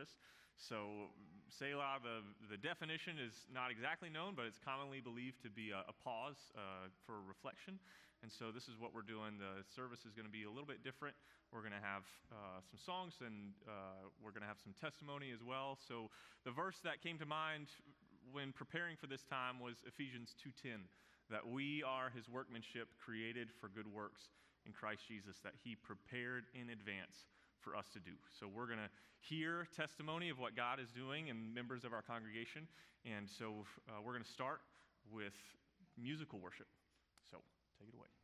service. So, Selah, the, the definition is not exactly known, but it's commonly believed to be a, a pause uh, for reflection. And so, this is what we're doing. The service is going to be a little bit different. We're going to have uh, some songs and uh, we're going to have some testimony as well. So, the verse that came to mind when preparing for this time was Ephesians 2:10 that we are his workmanship created for good works in Christ Jesus that he prepared in advance for us to do. So we're going to hear testimony of what God is doing and members of our congregation. And so uh, we're going to start with musical worship. So take it away.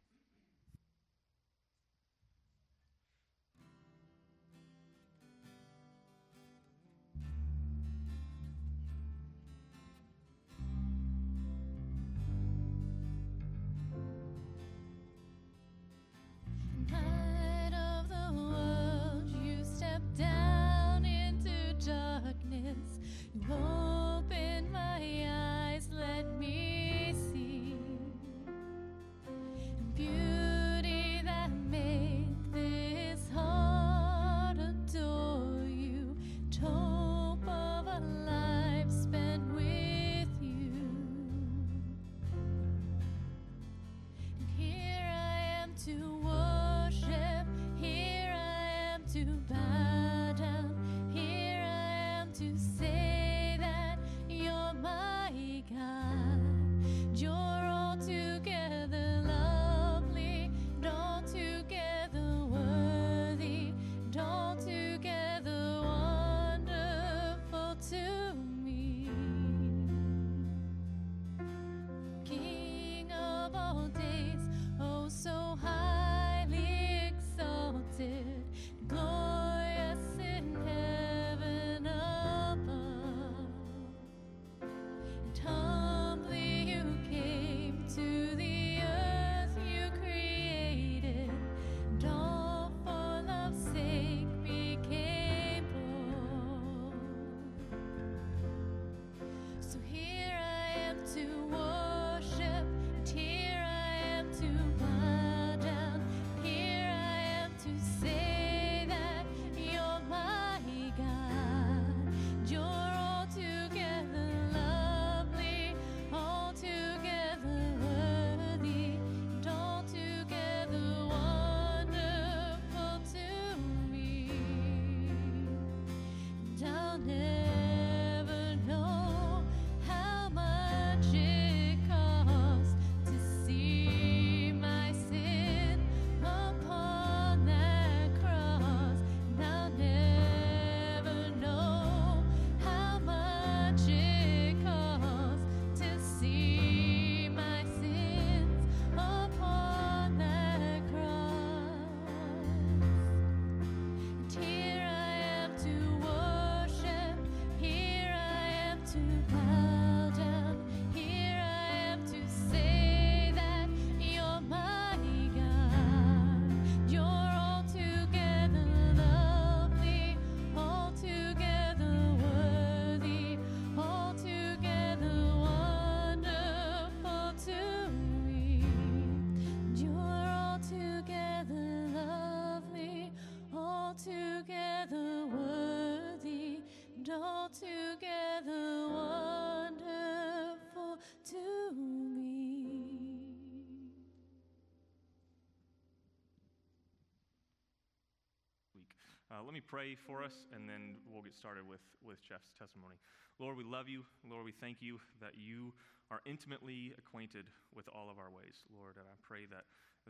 Uh, let me pray for us, and then we'll get started with, with Jeff's testimony. Lord, we love you. Lord, we thank you that you are intimately acquainted with all of our ways. Lord, and I pray that,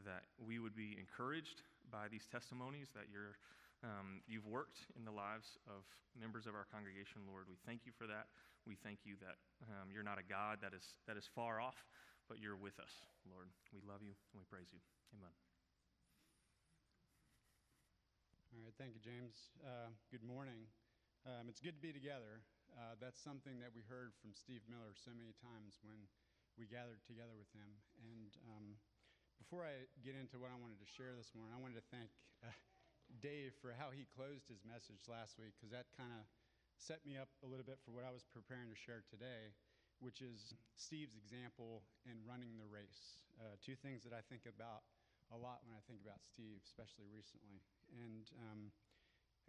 that we would be encouraged by these testimonies, that you're, um, you've worked in the lives of members of our congregation. Lord, we thank you for that. We thank you that um, you're not a God that is, that is far off, but you're with us, Lord. We love you and we praise you. Amen. All right, thank you, James. Uh, good morning. Um, it's good to be together. Uh, that's something that we heard from Steve Miller so many times when we gathered together with him. And um, before I get into what I wanted to share this morning, I wanted to thank Dave for how he closed his message last week, because that kind of set me up a little bit for what I was preparing to share today, which is Steve's example in running the race. Uh, two things that I think about a lot when I think about Steve, especially recently. And um,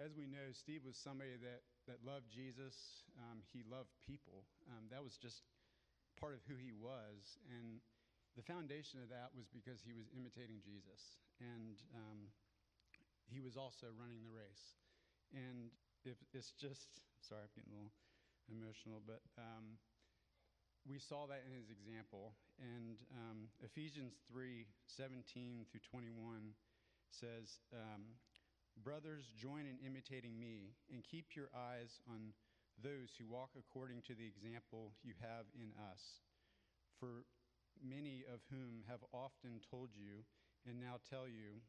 as we know, Steve was somebody that, that loved Jesus. Um, he loved people. Um, that was just part of who he was. And the foundation of that was because he was imitating Jesus. And um, he was also running the race. And if it's just, sorry, I'm getting a little emotional, but um, we saw that in his example. And um, Ephesians 3 17 through 21 says, um, Brothers, join in imitating me and keep your eyes on those who walk according to the example you have in us. For many of whom have often told you and now tell you,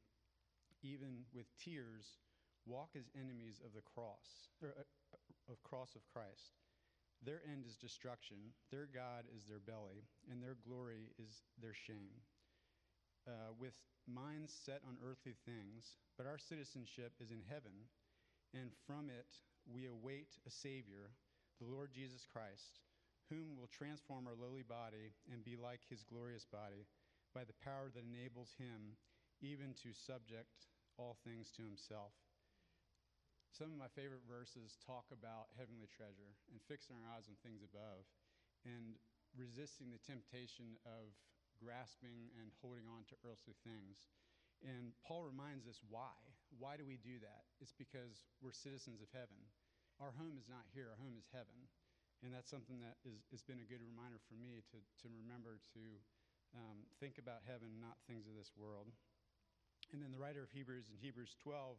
even with tears, walk as enemies of the cross, or, uh, of cross of Christ. Their end is destruction, their God is their belly, and their glory is their shame. Uh, with minds set on earthly things, but our citizenship is in heaven, and from it we await a Savior, the Lord Jesus Christ, whom will transform our lowly body and be like his glorious body by the power that enables him even to subject all things to himself. Some of my favorite verses talk about heavenly treasure and fixing our eyes on things above and resisting the temptation of grasping and holding on to earthly things. And Paul reminds us why. Why do we do that? It's because we're citizens of heaven. Our home is not here, our home is heaven. And that's something that is, has been a good reminder for me to, to remember to um, think about heaven, not things of this world. And then the writer of Hebrews in Hebrews 12,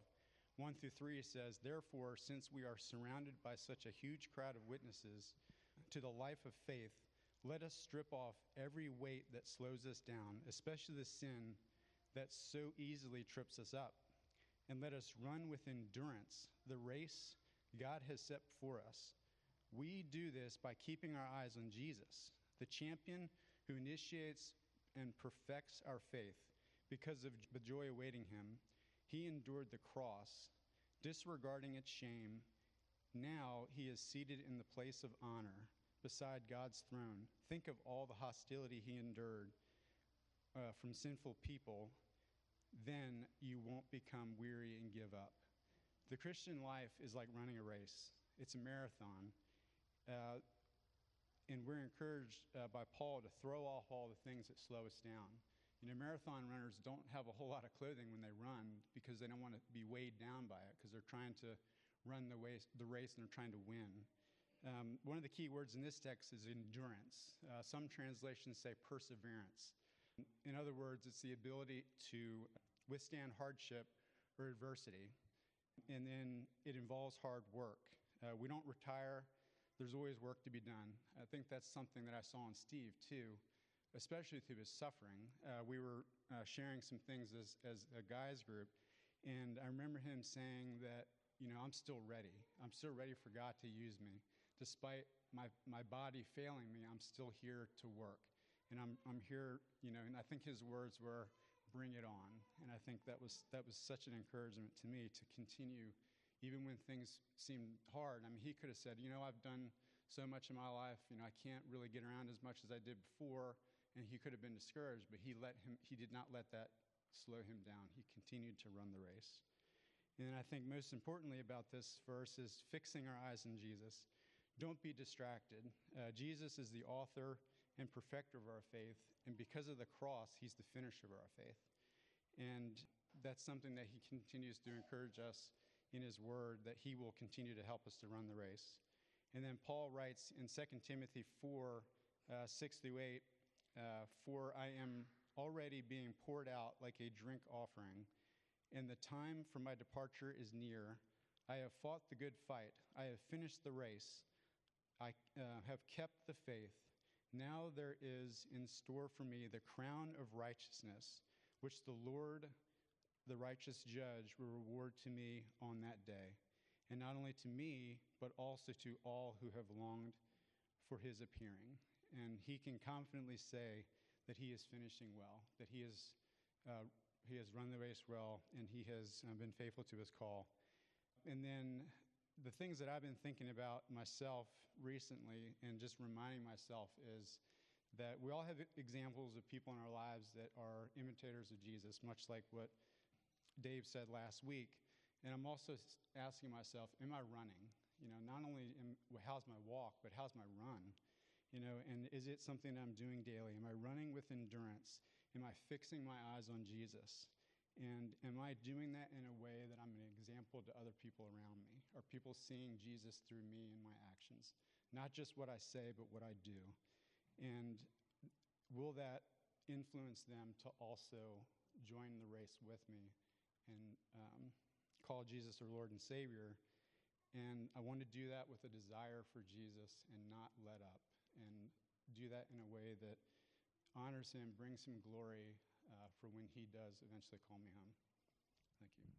1 through 3 says, Therefore, since we are surrounded by such a huge crowd of witnesses to the life of faith, let us strip off every weight that slows us down, especially the sin that so easily trips us up. And let us run with endurance the race God has set for us. We do this by keeping our eyes on Jesus, the champion who initiates and perfects our faith. Because of the joy awaiting him, he endured the cross, disregarding its shame. Now he is seated in the place of honor beside God's throne. Think of all the hostility he endured uh, from sinful people, then you won't become weary and give up. The Christian life is like running a race, it's a marathon. Uh, and we're encouraged uh, by Paul to throw off all the things that slow us down. You know, marathon runners don't have a whole lot of clothing when they run because they don't want to be weighed down by it because they're trying to run the race, the race and they're trying to win. Um, one of the key words in this text is endurance. Uh, some translations say perseverance. In other words, it's the ability to withstand hardship or adversity. And then it involves hard work. Uh, we don't retire, there's always work to be done. I think that's something that I saw in Steve too, especially through his suffering. Uh, we were uh, sharing some things as, as a guys group, and I remember him saying that, you know, I'm still ready. I'm still ready for God to use me. Despite my, my body failing me, I'm still here to work and I'm, I'm here, you know, and I think his words were, bring it on. And I think that was, that was such an encouragement to me to continue, even when things seemed hard. I mean, he could have said, you know, I've done so much in my life, you know, I can't really get around as much as I did before. And he could have been discouraged, but he, let him, he did not let that slow him down. He continued to run the race. And I think most importantly about this verse is fixing our eyes on Jesus. Don't be distracted. Uh, Jesus is the author and perfecter of our faith. And because of the cross, he's the finisher of our faith. And that's something that he continues to encourage us in his word that he will continue to help us to run the race. And then Paul writes in 2 Timothy 4 uh, 6 through 8 uh, For I am already being poured out like a drink offering, and the time for my departure is near. I have fought the good fight, I have finished the race, I uh, have kept the faith. Now there is in store for me the crown of righteousness, which the Lord, the righteous judge, will reward to me on that day. And not only to me, but also to all who have longed for his appearing. And he can confidently say that he is finishing well, that he, is, uh, he has run the race well, and he has uh, been faithful to his call. And then the things that I've been thinking about myself recently and just reminding myself is that we all have examples of people in our lives that are imitators of Jesus, much like what Dave said last week. And I'm also asking myself, am I running? You know, not only am, how's my walk, but how's my run? You know, and is it something that I'm doing daily? Am I running with endurance? Am I fixing my eyes on Jesus? And am I doing that in a way that I'm an example to other people around me? Are people seeing Jesus through me and my actions? Not just what I say, but what I do. And will that influence them to also join the race with me and um, call Jesus their Lord and Savior? And I want to do that with a desire for Jesus and not let up, and do that in a way that honors Him, brings Him glory uh, for when He does eventually call me home. Thank you.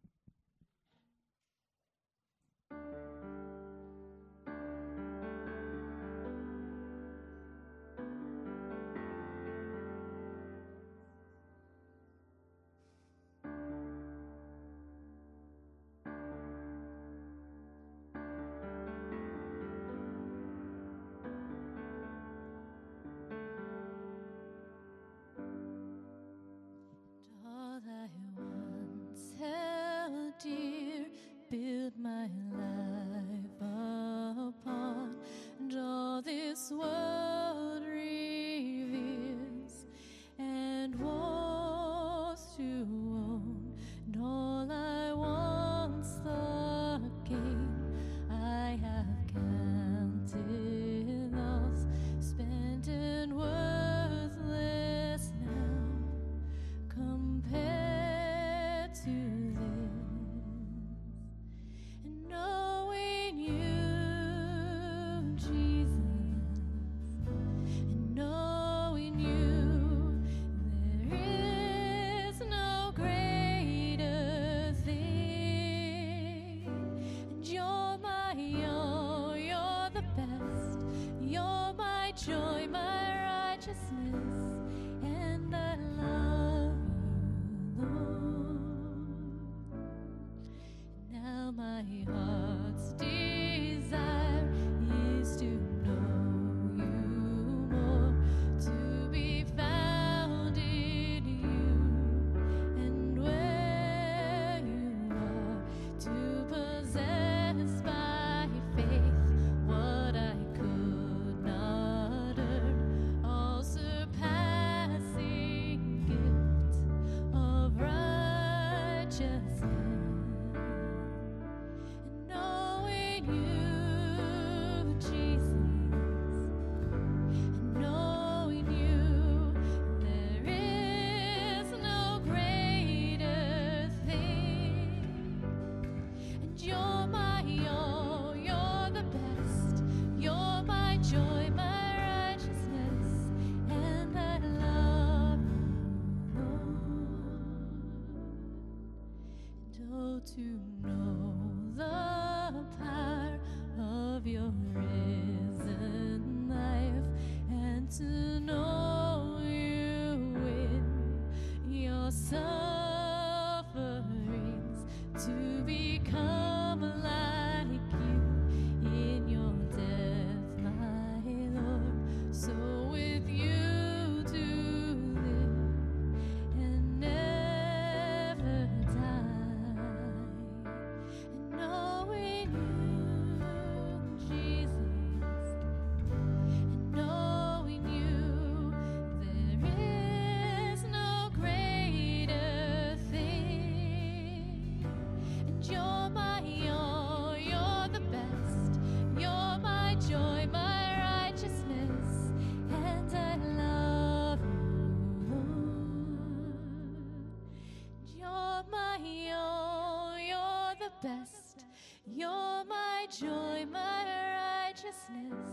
Righteousness,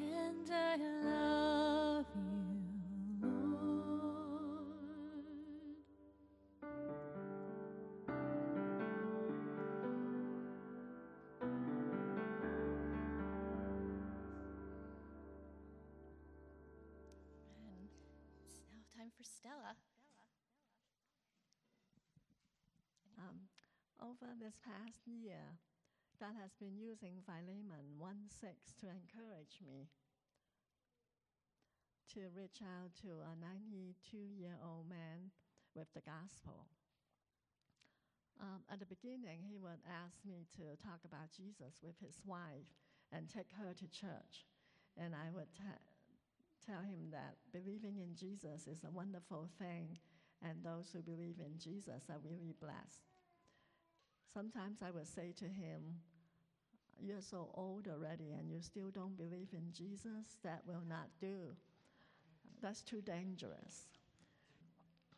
and I love you, Lord. And it's now time for Stella. Um, over this past year, God has been using Philemon 1 6 to encourage me to reach out to a 92 year old man with the gospel. Um, at the beginning, he would ask me to talk about Jesus with his wife and take her to church. And I would tell him that believing in Jesus is a wonderful thing, and those who believe in Jesus are really blessed. Sometimes I would say to him, You're so old already, and you still don't believe in Jesus? That will not do. That's too dangerous.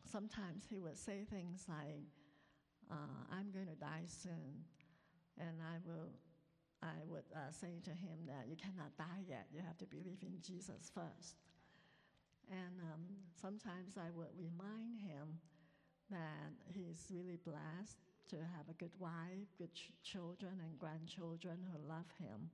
Sometimes he would say things like, uh, I'm going to die soon. And I, will, I would uh, say to him that you cannot die yet. You have to believe in Jesus first. And um, sometimes I would remind him that he's really blessed to have a good wife, good ch- children, and grandchildren who love him.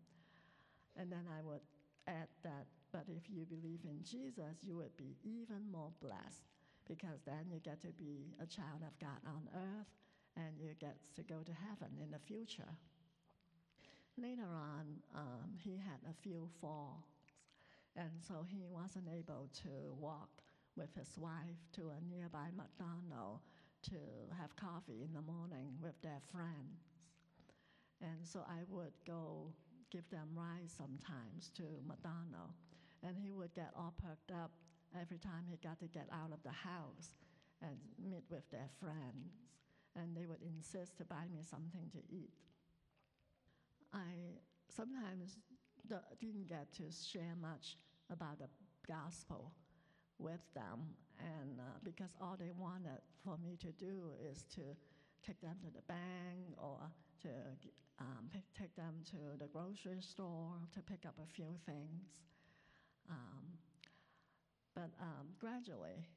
And then I would add that, but if you believe in Jesus, you would be even more blessed because then you get to be a child of God on earth and you get to go to heaven in the future. Later on, um, he had a few falls, and so he wasn't able to walk with his wife to a nearby McDonald's to have coffee in the morning with their friends. And so I would go give them rides sometimes to Madonna. and he would get all perked up every time he got to get out of the house and meet with their friends and they would insist to buy me something to eat. I sometimes didn't get to share much about the gospel with them, and uh, because all they wanted for me to do is to take them to the bank or to um, take them to the grocery store to pick up a few things. Um, but um, gradually,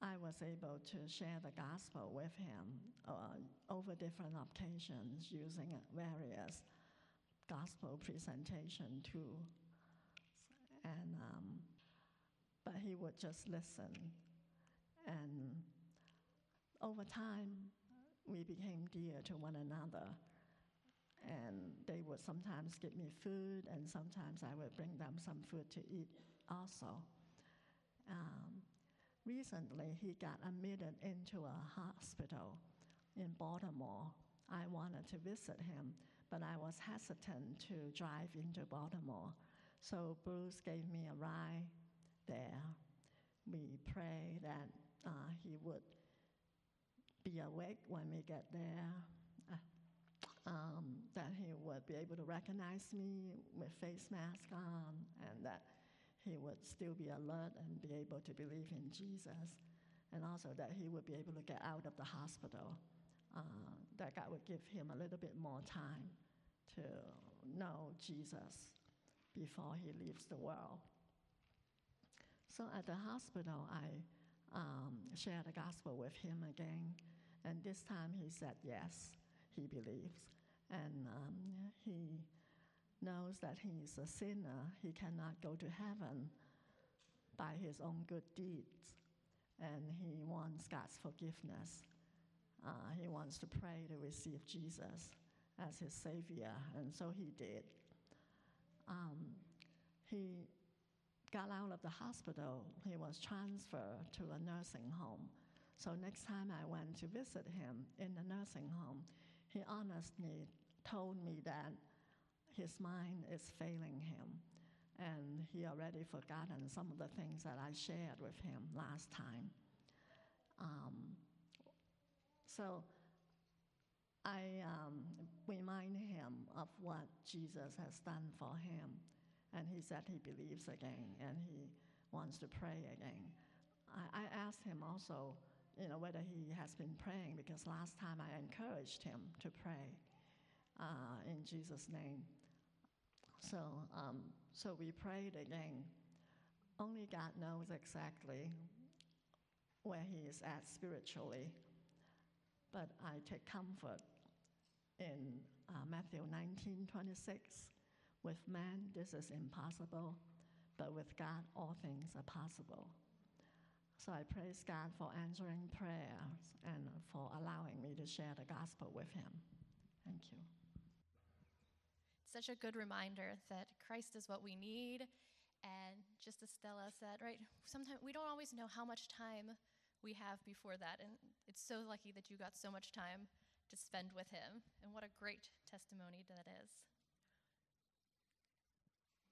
I was able to share the gospel with him uh, over different occasions using various gospel presentation tools. And, um, but he would just listen. And over time, we became dear to one another. And they would sometimes give me food, and sometimes I would bring them some food to eat also. Um, recently, he got admitted into a hospital in Baltimore. I wanted to visit him, but I was hesitant to drive into Baltimore. So Bruce gave me a ride there. We pray that uh, he would be awake when we get there, uh, um, that he would be able to recognize me with face mask on, and that he would still be alert and be able to believe in Jesus, and also that he would be able to get out of the hospital. Uh, that God would give him a little bit more time to know Jesus before he leaves the world. So at the hospital, I um, shared the gospel with him again, and this time he said yes, he believes, and um, he knows that he is a sinner. He cannot go to heaven by his own good deeds, and he wants God's forgiveness. Uh, he wants to pray to receive Jesus as his Savior, and so he did. Um, he got out of the hospital, he was transferred to a nursing home. So next time I went to visit him in the nursing home, he honestly told me that his mind is failing him and he already forgotten some of the things that I shared with him last time. Um, so I um, remind him of what Jesus has done for him. And he said he believes again and he wants to pray again. I, I asked him also, you know, whether he has been praying because last time I encouraged him to pray uh, in Jesus' name. So, um, so we prayed again. Only God knows exactly where he is at spiritually. But I take comfort in uh, Matthew 19 26. With man, this is impossible, but with God, all things are possible. So I praise God for answering prayers and for allowing me to share the gospel with him. Thank you. Such a good reminder that Christ is what we need. And just as Stella said, right, sometimes we don't always know how much time we have before that. And it's so lucky that you got so much time to spend with him. And what a great testimony that is.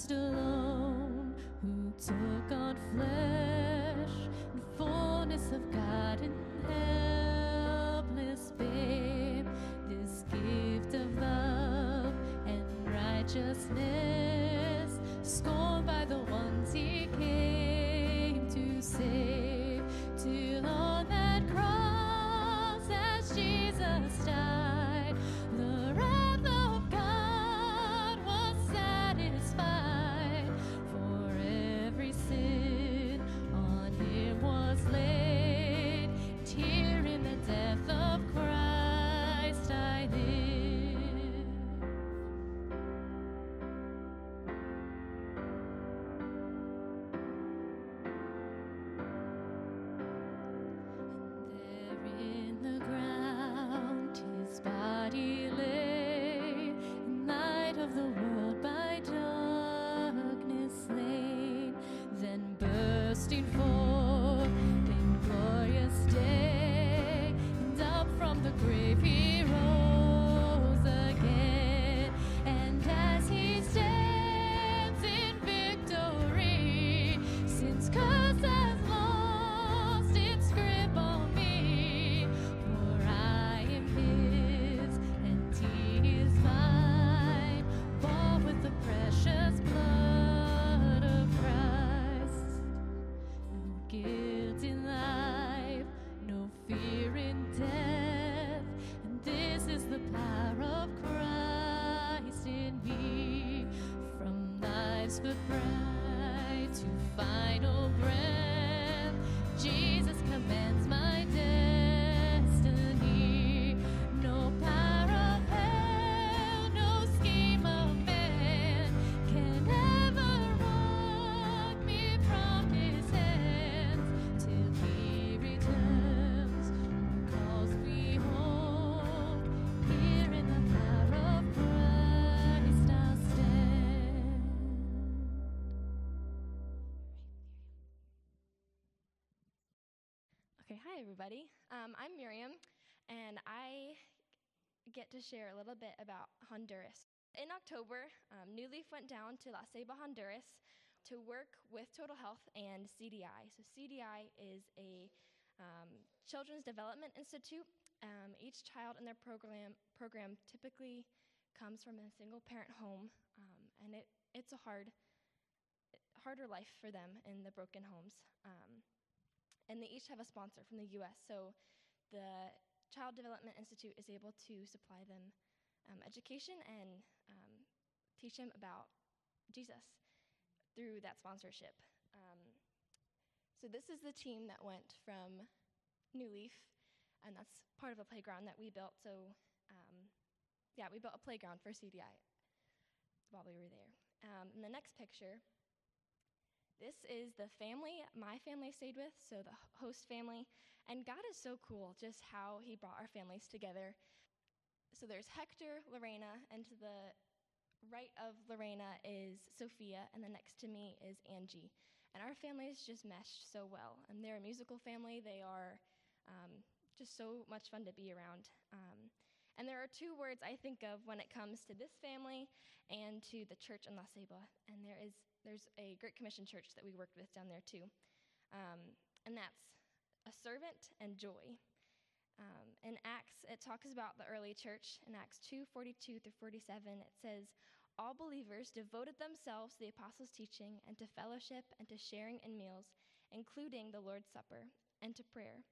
Christ alone, who took on flesh and fullness of God and helpless babe, this gift of love and righteousness, life's good get to share a little bit about Honduras. In October, um, New Leaf went down to La Ceiba, Honduras to work with Total Health and CDI. So, CDI is a um, Children's Development Institute. Um, each child in their program, program typically comes from a single parent home, um, and it, it's a hard, harder life for them in the broken homes. Um, and they each have a sponsor from the US. So the Child Development Institute is able to supply them um, education and um, teach them about Jesus through that sponsorship. Um, so this is the team that went from New Leaf, and that's part of a playground that we built. So um, yeah, we built a playground for CDI while we were there. Um, in the next picture, this is the family my family stayed with, so the host family. And God is so cool just how He brought our families together. So there's Hector, Lorena, and to the right of Lorena is Sophia, and then next to me is Angie. And our families just meshed so well. And they're a musical family, they are um, just so much fun to be around. Um, and there are two words I think of when it comes to this family and to the church in La Ceiba. And there is there's a Great Commission church that we worked with down there too. Um, and that's a servant and joy. Um, in Acts, it talks about the early church. In Acts 2 42 through 47, it says, All believers devoted themselves to the apostles' teaching and to fellowship and to sharing in meals, including the Lord's Supper, and to prayer.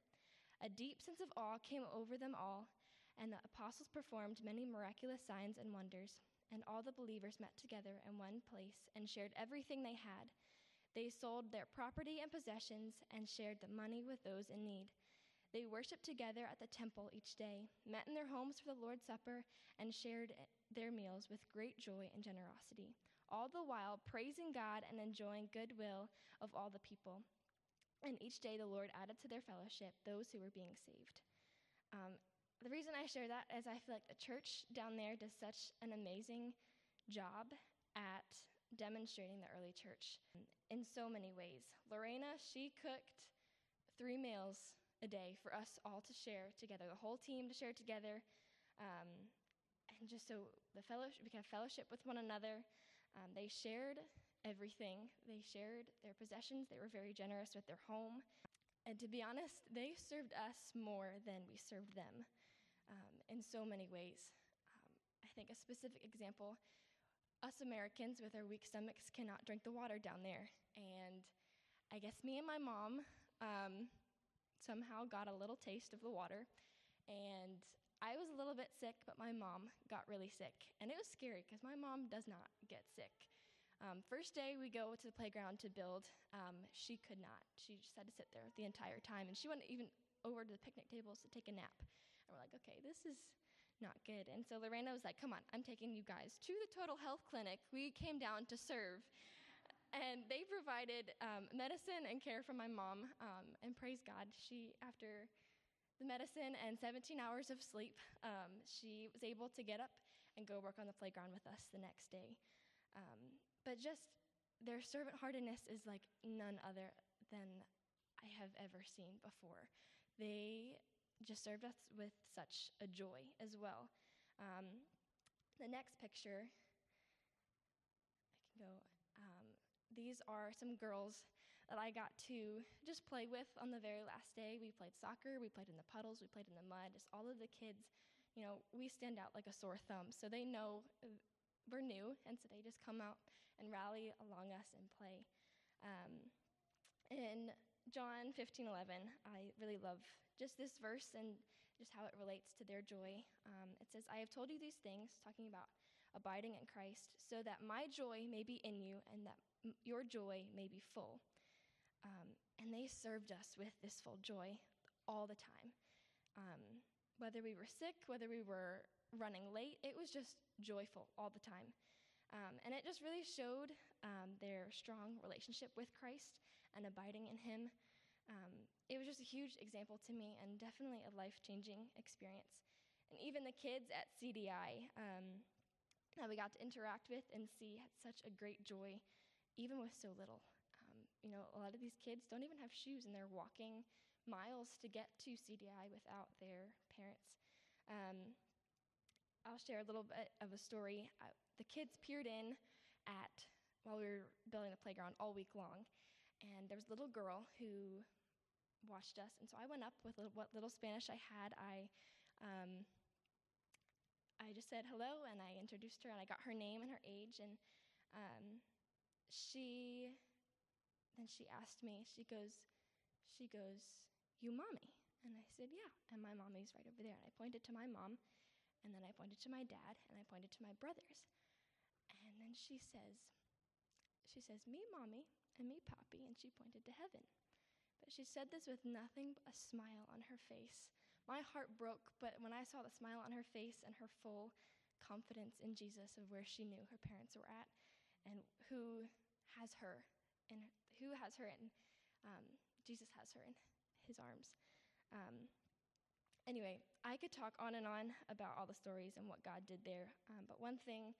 A deep sense of awe came over them all, and the apostles performed many miraculous signs and wonders. And all the believers met together in one place and shared everything they had. They sold their property and possessions and shared the money with those in need. They worshiped together at the temple each day, met in their homes for the Lord's Supper, and shared their meals with great joy and generosity, all the while praising God and enjoying goodwill of all the people. And each day the Lord added to their fellowship those who were being saved. Um, the reason I share that is I feel like the church down there does such an amazing job at demonstrating the early church in so many ways. Lorena, she cooked three meals a day for us all to share together, the whole team to share together, um, and just so the fellowship we can have fellowship with one another. Um, they shared everything. They shared their possessions. They were very generous with their home, and to be honest, they served us more than we served them um, in so many ways. Um, I think a specific example: us Americans with our weak stomachs cannot drink the water down there, and I guess me and my mom um, somehow got a little taste of the water. And I was a little bit sick, but my mom got really sick. And it was scary because my mom does not get sick. Um, first day we go to the playground to build, um, she could not. She just had to sit there the entire time. And she went even over to the picnic tables to take a nap. And we're like, okay, this is not good. And so Lorena was like, come on, I'm taking you guys to the Total Health Clinic. We came down to serve. And they provided um, medicine and care for my mom. Um, and praise God, she, after the medicine and 17 hours of sleep, um, she was able to get up and go work on the playground with us the next day. Um, but just their servant heartedness is like none other than I have ever seen before. They just served us with such a joy as well. Um, the next picture, I can go these are some girls that I got to just play with on the very last day. We played soccer, we played in the puddles, we played in the mud. Just all of the kids, you know, we stand out like a sore thumb. So they know we're new, and so they just come out and rally along us and play. Um, in John 15 11, I really love just this verse and just how it relates to their joy. Um, it says, I have told you these things, talking about abiding in Christ, so that my joy may be in you and that your joy may be full. Um, and they served us with this full joy all the time. Um, whether we were sick, whether we were running late, it was just joyful all the time. Um, and it just really showed um, their strong relationship with Christ and abiding in Him. Um, it was just a huge example to me and definitely a life changing experience. And even the kids at CDI um, that we got to interact with and see had such a great joy even with so little. Um, you know, a lot of these kids don't even have shoes and they're walking miles to get to CDI without their parents. Um, I'll share a little bit of a story. Uh, the kids peered in at while we were building the playground all week long, and there was a little girl who watched us. And so I went up with what little Spanish I had. I um, I just said hello, and I introduced her, and I got her name and her age, and um, she then she asked me, she goes, she goes, You mommy? And I said, Yeah. And my mommy's right over there. And I pointed to my mom, and then I pointed to my dad, and I pointed to my brothers. And then she says, she says, Me mommy and me poppy, and she pointed to heaven. But she said this with nothing but a smile on her face. My heart broke, but when I saw the smile on her face and her full confidence in Jesus of where she knew her parents were at, and who has her and who has her in um, jesus has her in his arms um, anyway i could talk on and on about all the stories and what god did there um, but one thing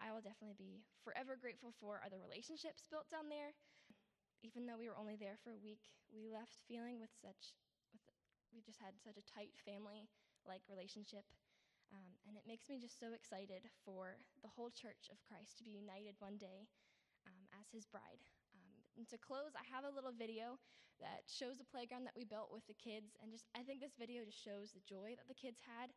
i will definitely be forever grateful for are the relationships built down there even though we were only there for a week, we left feeling with such, with, we just had such a tight family like relationship. Um, and it makes me just so excited for the whole church of Christ to be united one day um, as his bride. Um, and to close, I have a little video that shows the playground that we built with the kids. And just, I think this video just shows the joy that the kids had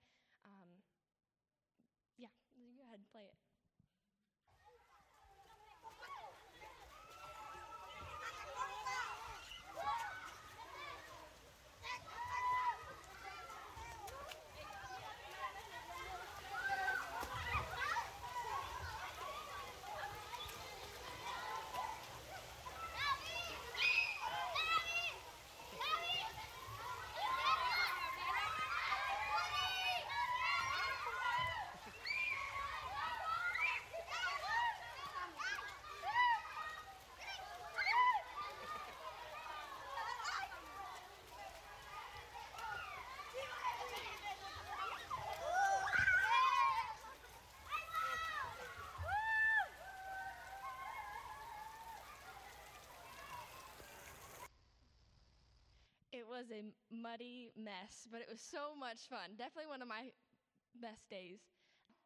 It was a muddy mess, but it was so much fun. Definitely one of my best days.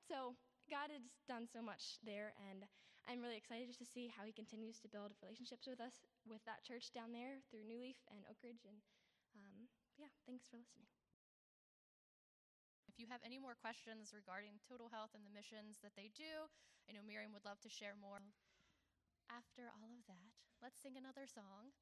So, God has done so much there, and I'm really excited just to see how He continues to build relationships with us, with that church down there through New Leaf and Oak Ridge. And um, yeah, thanks for listening. If you have any more questions regarding total health and the missions that they do, I know Miriam would love to share more. After all of that, let's sing another song.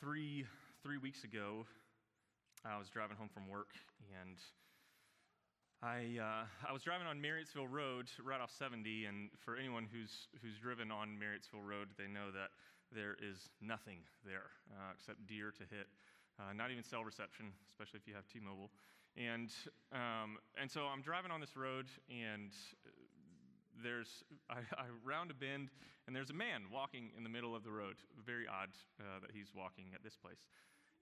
Three, three weeks ago, I was driving home from work and I, uh, I was driving on Marriottsville Road right off 70, and for anyone who's, who's driven on Marriottsville Road, they know that there is nothing there uh, except deer to hit, uh, not even cell reception, especially if you have T Mobile. And, um, and so I'm driving on this road, and there's, I, I, round a bend, and there's a man walking in the middle of the road. Very odd uh, that he's walking at this place.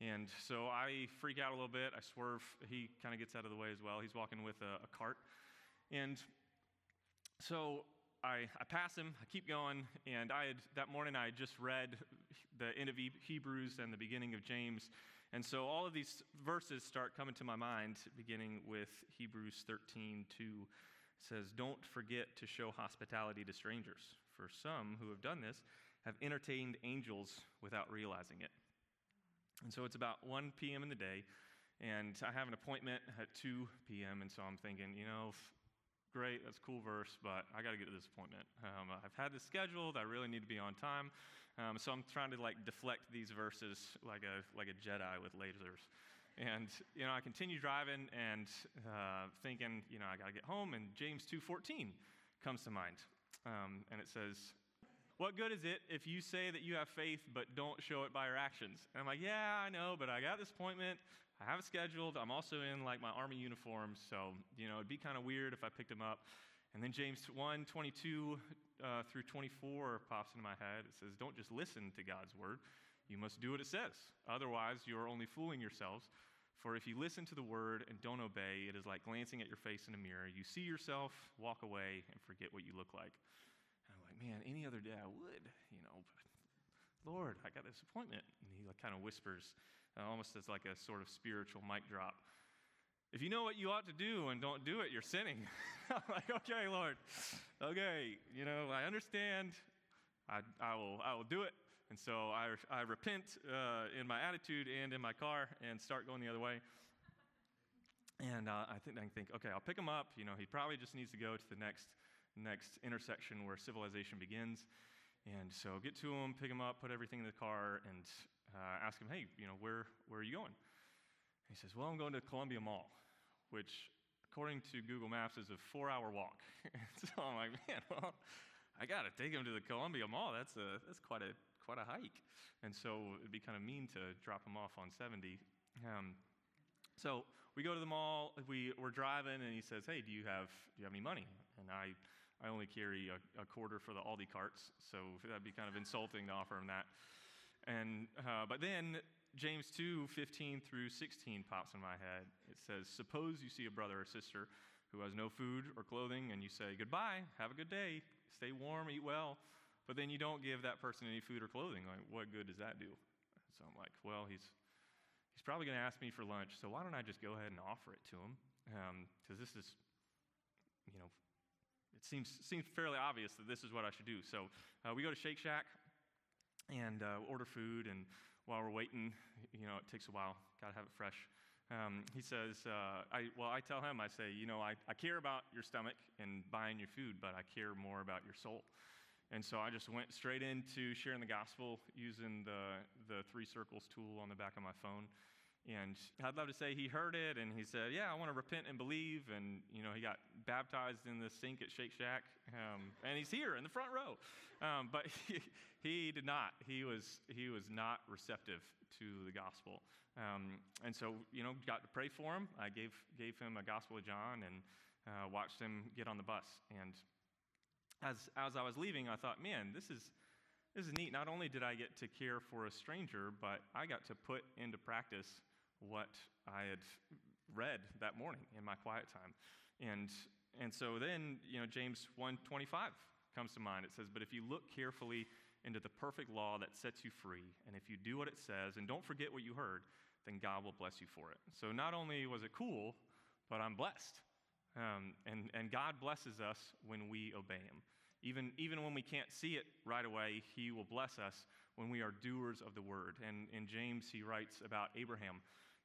And so I freak out a little bit. I swerve. He kind of gets out of the way as well. He's walking with a, a cart. And so I, I, pass him, I keep going, and I had, that morning I had just read the end of Hebrews and the beginning of James. And so all of these verses start coming to my mind, beginning with Hebrews 13 2. Says, Don't forget to show hospitality to strangers, for some who have done this have entertained angels without realizing it. And so it's about 1 p.m. in the day, and I have an appointment at 2 p.m., and so I'm thinking, you know, great, that's cool verse, but I got to get to this appointment. Um, I've had this scheduled, I really need to be on time. Um, so I'm trying to like deflect these verses like a, like a Jedi with lasers. And, you know, I continue driving and uh, thinking, you know, I got to get home, and James 2.14 comes to mind. Um, and it says, what good is it if you say that you have faith but don't show it by your actions? And I'm like, Yeah, I know, but I got this appointment. I have it scheduled. I'm also in like my army uniform, so you know it'd be kind of weird if I picked him up. And then James 1 22 uh, through 24 pops into my head. It says, Don't just listen to God's word, you must do what it says. Otherwise, you are only fooling yourselves. For if you listen to the word and don't obey, it is like glancing at your face in a mirror. You see yourself, walk away, and forget what you look like And I'm like, man, any other day I would, you know, but Lord, I got this appointment. And he like, kind of whispers, uh, almost as like a sort of spiritual mic drop. If you know what you ought to do and don't do it, you're sinning. I'm like, okay, Lord, okay, you know, I understand. I, I, will, I will do it. And so I, I repent uh, in my attitude and in my car and start going the other way. And uh, I think I think, okay, I'll pick him up. You know, he probably just needs to go to the next next intersection where civilization begins. And so get to him, pick him up, put everything in the car, and uh, ask him, hey, you know, where, where are you going? he says, well, I'm going to Columbia Mall, which, according to Google Maps, is a four-hour walk. so I'm like, man, well, I got to take him to the Columbia Mall. That's, a, that's quite, a, quite a hike. And so it'd be kind of mean to drop him off on 70. Um, so we go to the mall, we, we're driving, and he says, hey, do you have, do you have any money? And I I only carry a, a, quarter for the Aldi carts, so that'd be kind of insulting to offer him that. And, uh, but then James 2 15 through 16 pops in my head. It says, Suppose you see a brother or sister who has no food or clothing, and you say, Goodbye, have a good day, stay warm, eat well, but then you don't give that person any food or clothing. Like, what good does that do? So I'm like, Well, he's, he's probably going to ask me for lunch, so why don't I just go ahead and offer it to him? Because um, this is, you know, it seems, seems fairly obvious that this is what I should do. So uh, we go to Shake Shack and uh, order food, and while we're waiting, you know, it takes a while. Got to have it fresh. Um, he says, uh, I, well, I tell him, I say, you know, I, I care about your stomach and buying your food, but I care more about your soul. And so I just went straight into sharing the gospel using the, the three circles tool on the back of my phone. And I'd love to say he heard it and he said, Yeah, I want to repent and believe. And, you know, he got baptized in the sink at Shake Shack. Um, and he's here in the front row. Um, but he, he, did not. He was, he was not receptive to the gospel. Um, and so, you know, got to pray for him. I gave, gave him a Gospel of John and uh, watched him get on the bus. And as, as I was leaving, I thought, man, this is, this is neat. Not only did I get to care for a stranger, but I got to put into practice what I had read that morning in my quiet time. And, and so then, you know, James 1.25 comes to mind. It says, But if you look carefully into the perfect law that sets you free, and if you do what it says, and don't forget what you heard, then God will bless you for it. So not only was it cool, but I'm blessed. Um, and, and God blesses us when we obey Him. Even, even when we can't see it right away, He will bless us when we are doers of the word. And in James, he writes about Abraham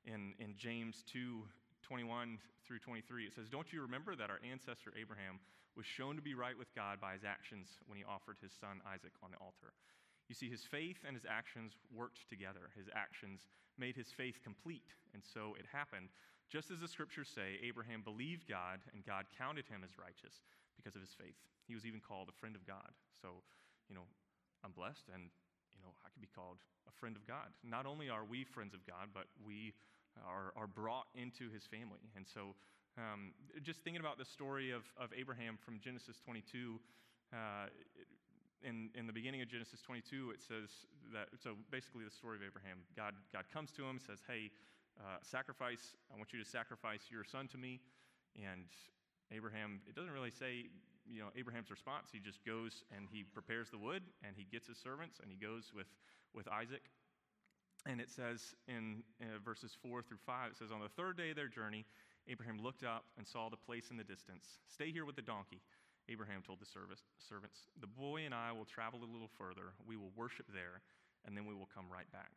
in, in James 2 21 through 23. It says, Don't you remember that our ancestor Abraham was shown to be right with God by his actions when he offered his son Isaac on the altar? You You see, his faith and his actions worked together. His actions made his faith complete, and so it happened. Just as the scriptures say, Abraham believed God, and God counted him as righteous because of his faith. He was even called a friend of God. So, you know, I'm blessed, and, you know, I could be called a friend of God. Not only are we friends of God, but we are, are brought into his family. And so, um, just thinking about the story of, of Abraham from Genesis 22, uh, in, in the beginning of Genesis 22, it says that, so basically the story of Abraham, God, God comes to him, says, Hey, uh, sacrifice, I want you to sacrifice your son to me. And Abraham, it doesn't really say, you know, Abraham's response. He just goes and he prepares the wood and he gets his servants and he goes with, with Isaac. And it says in uh, verses 4 through 5, it says, On the third day of their journey, Abraham looked up and saw the place in the distance. Stay here with the donkey. Abraham told the servants, The boy and I will travel a little further. We will worship there, and then we will come right back.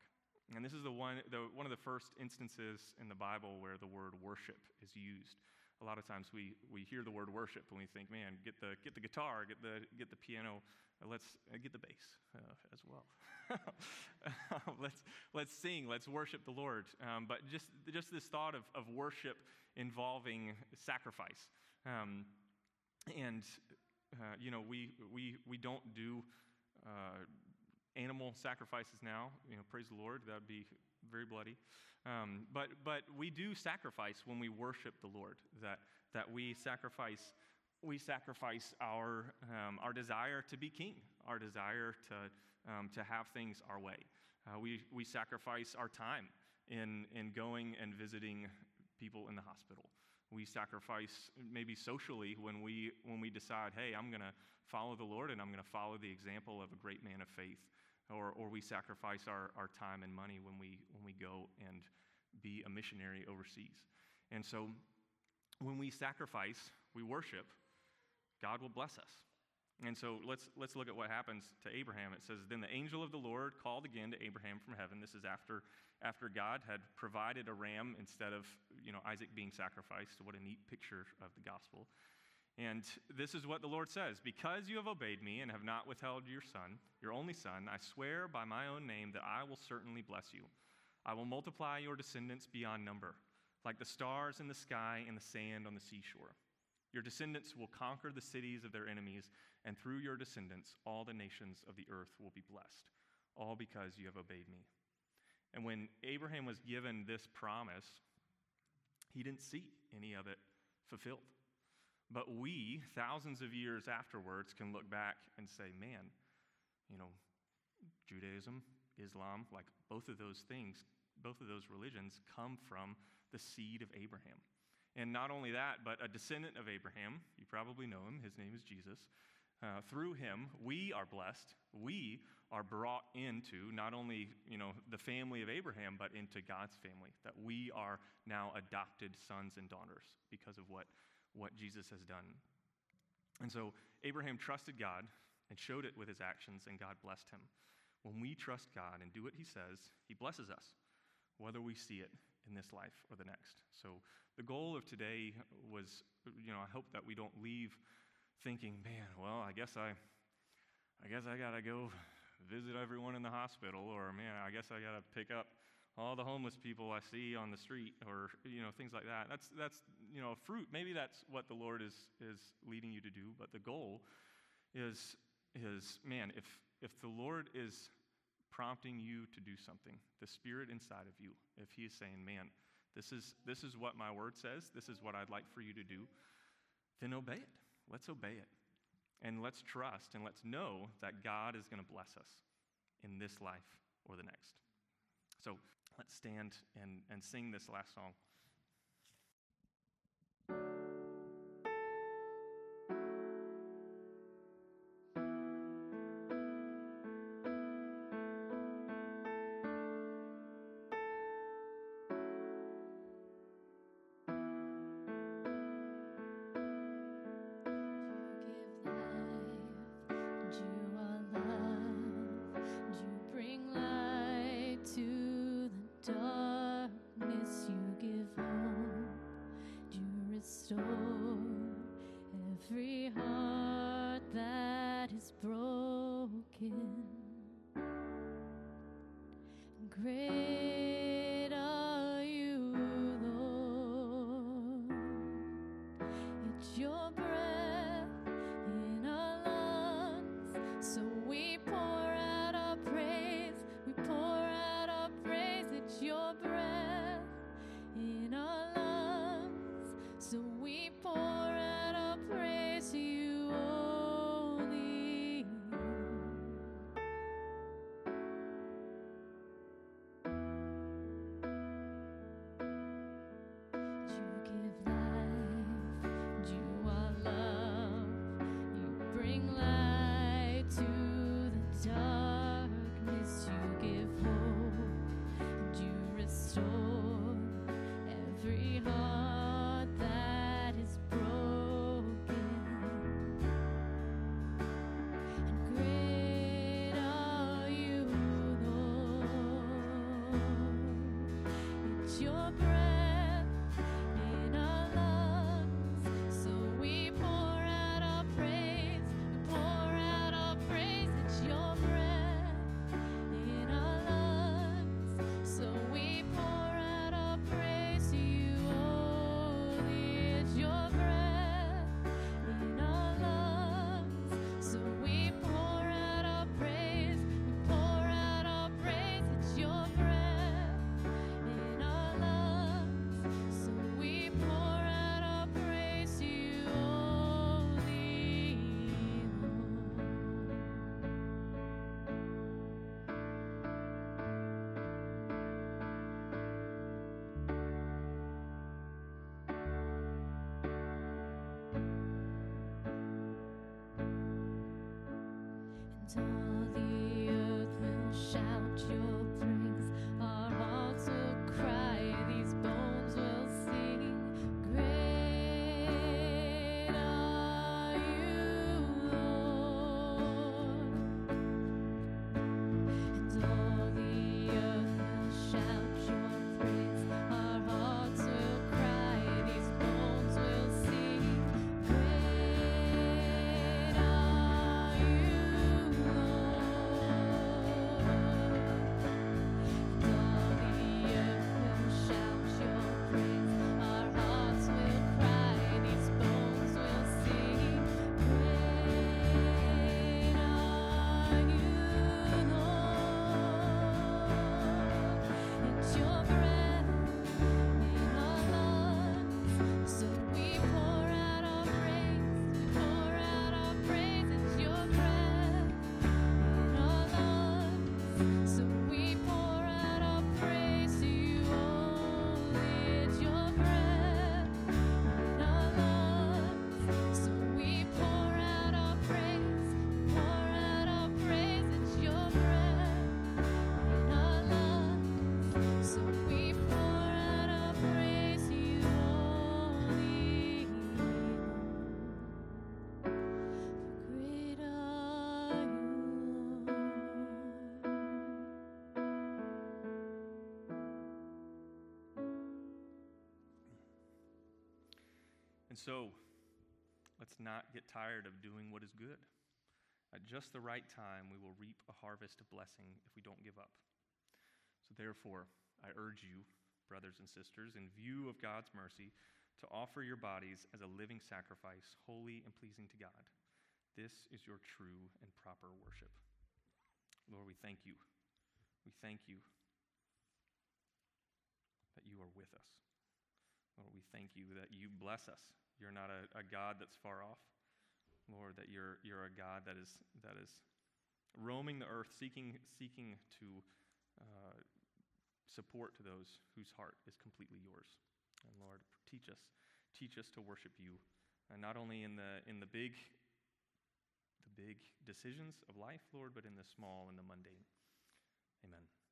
And this is the one, the, one of the first instances in the Bible where the word worship is used. A lot of times we, we hear the word worship and we think, man, get the, get the guitar, get the, get the piano, uh, let's uh, get the bass uh, as well. let's, let's sing, let's worship the Lord. Um, but just, just this thought of, of worship involving sacrifice. Um, and, uh, you know, we, we, we don't do uh, animal sacrifices now. You know, praise the Lord, that would be very bloody. Um, but, but we do sacrifice when we worship the Lord, that, that we sacrifice. We sacrifice our, um, our desire to be king, our desire to, um, to have things our way. Uh, we, we sacrifice our time in, in going and visiting people in the hospital. We sacrifice maybe socially when we, when we decide, hey, I'm going to follow the Lord and I'm going to follow the example of a great man of faith. Or, or we sacrifice our, our time and money when we, when we go and be a missionary overseas. And so when we sacrifice, we worship, God will bless us. And so let's, let's look at what happens to Abraham. It says, Then the angel of the Lord called again to Abraham from heaven. This is after, after God had provided a ram instead of you know, Isaac being sacrificed. What a neat picture of the gospel. And this is what the Lord says Because you have obeyed me and have not withheld your son, your only son, I swear by my own name that I will certainly bless you. I will multiply your descendants beyond number, like the stars in the sky and the sand on the seashore. Your descendants will conquer the cities of their enemies, and through your descendants, all the nations of the earth will be blessed, all because you have obeyed me. And when Abraham was given this promise, he didn't see any of it fulfilled. But we, thousands of years afterwards, can look back and say, man, you know, Judaism, Islam, like both of those things, both of those religions come from the seed of Abraham. And not only that, but a descendant of Abraham, you probably know him, his name is Jesus. Uh, through him, we are blessed. We are brought into not only you know, the family of Abraham, but into God's family, that we are now adopted sons and daughters because of what, what Jesus has done. And so Abraham trusted God and showed it with his actions, and God blessed him. When we trust God and do what he says, he blesses us, whether we see it in this life or the next. So the goal of today was, you know, I hope that we don't leave thinking, man, well, I guess I, I guess I gotta go visit everyone in the hospital, or man, I guess I gotta pick up all the homeless people I see on the street, or you know, things like that. That's that's you know, a fruit. Maybe that's what the Lord is is leading you to do, but the goal is is man, if if the Lord is prompting you to do something, the spirit inside of you, if he is saying, man, this is, this is what my word says, this is what I'd like for you to do, then obey it. Let's obey it. And let's trust and let's know that God is going to bless us in this life or the next. So let's stand and, and sing this last song. Every all the earth will shout your And so, let's not get tired of doing what is good. At just the right time, we will reap a harvest of blessing if we don't give up. So, therefore, I urge you, brothers and sisters, in view of God's mercy, to offer your bodies as a living sacrifice, holy and pleasing to God. This is your true and proper worship. Lord, we thank you. We thank you that you are with us. Lord, we thank you that you bless us. You're not a, a God that's far off. Lord, that you're, you're a God that is, that is roaming the earth, seeking, seeking to uh, support to those whose heart is completely yours. And Lord, teach us, teach us to worship you, and not only in the, in the big, the big decisions of life, Lord, but in the small and the mundane. Amen.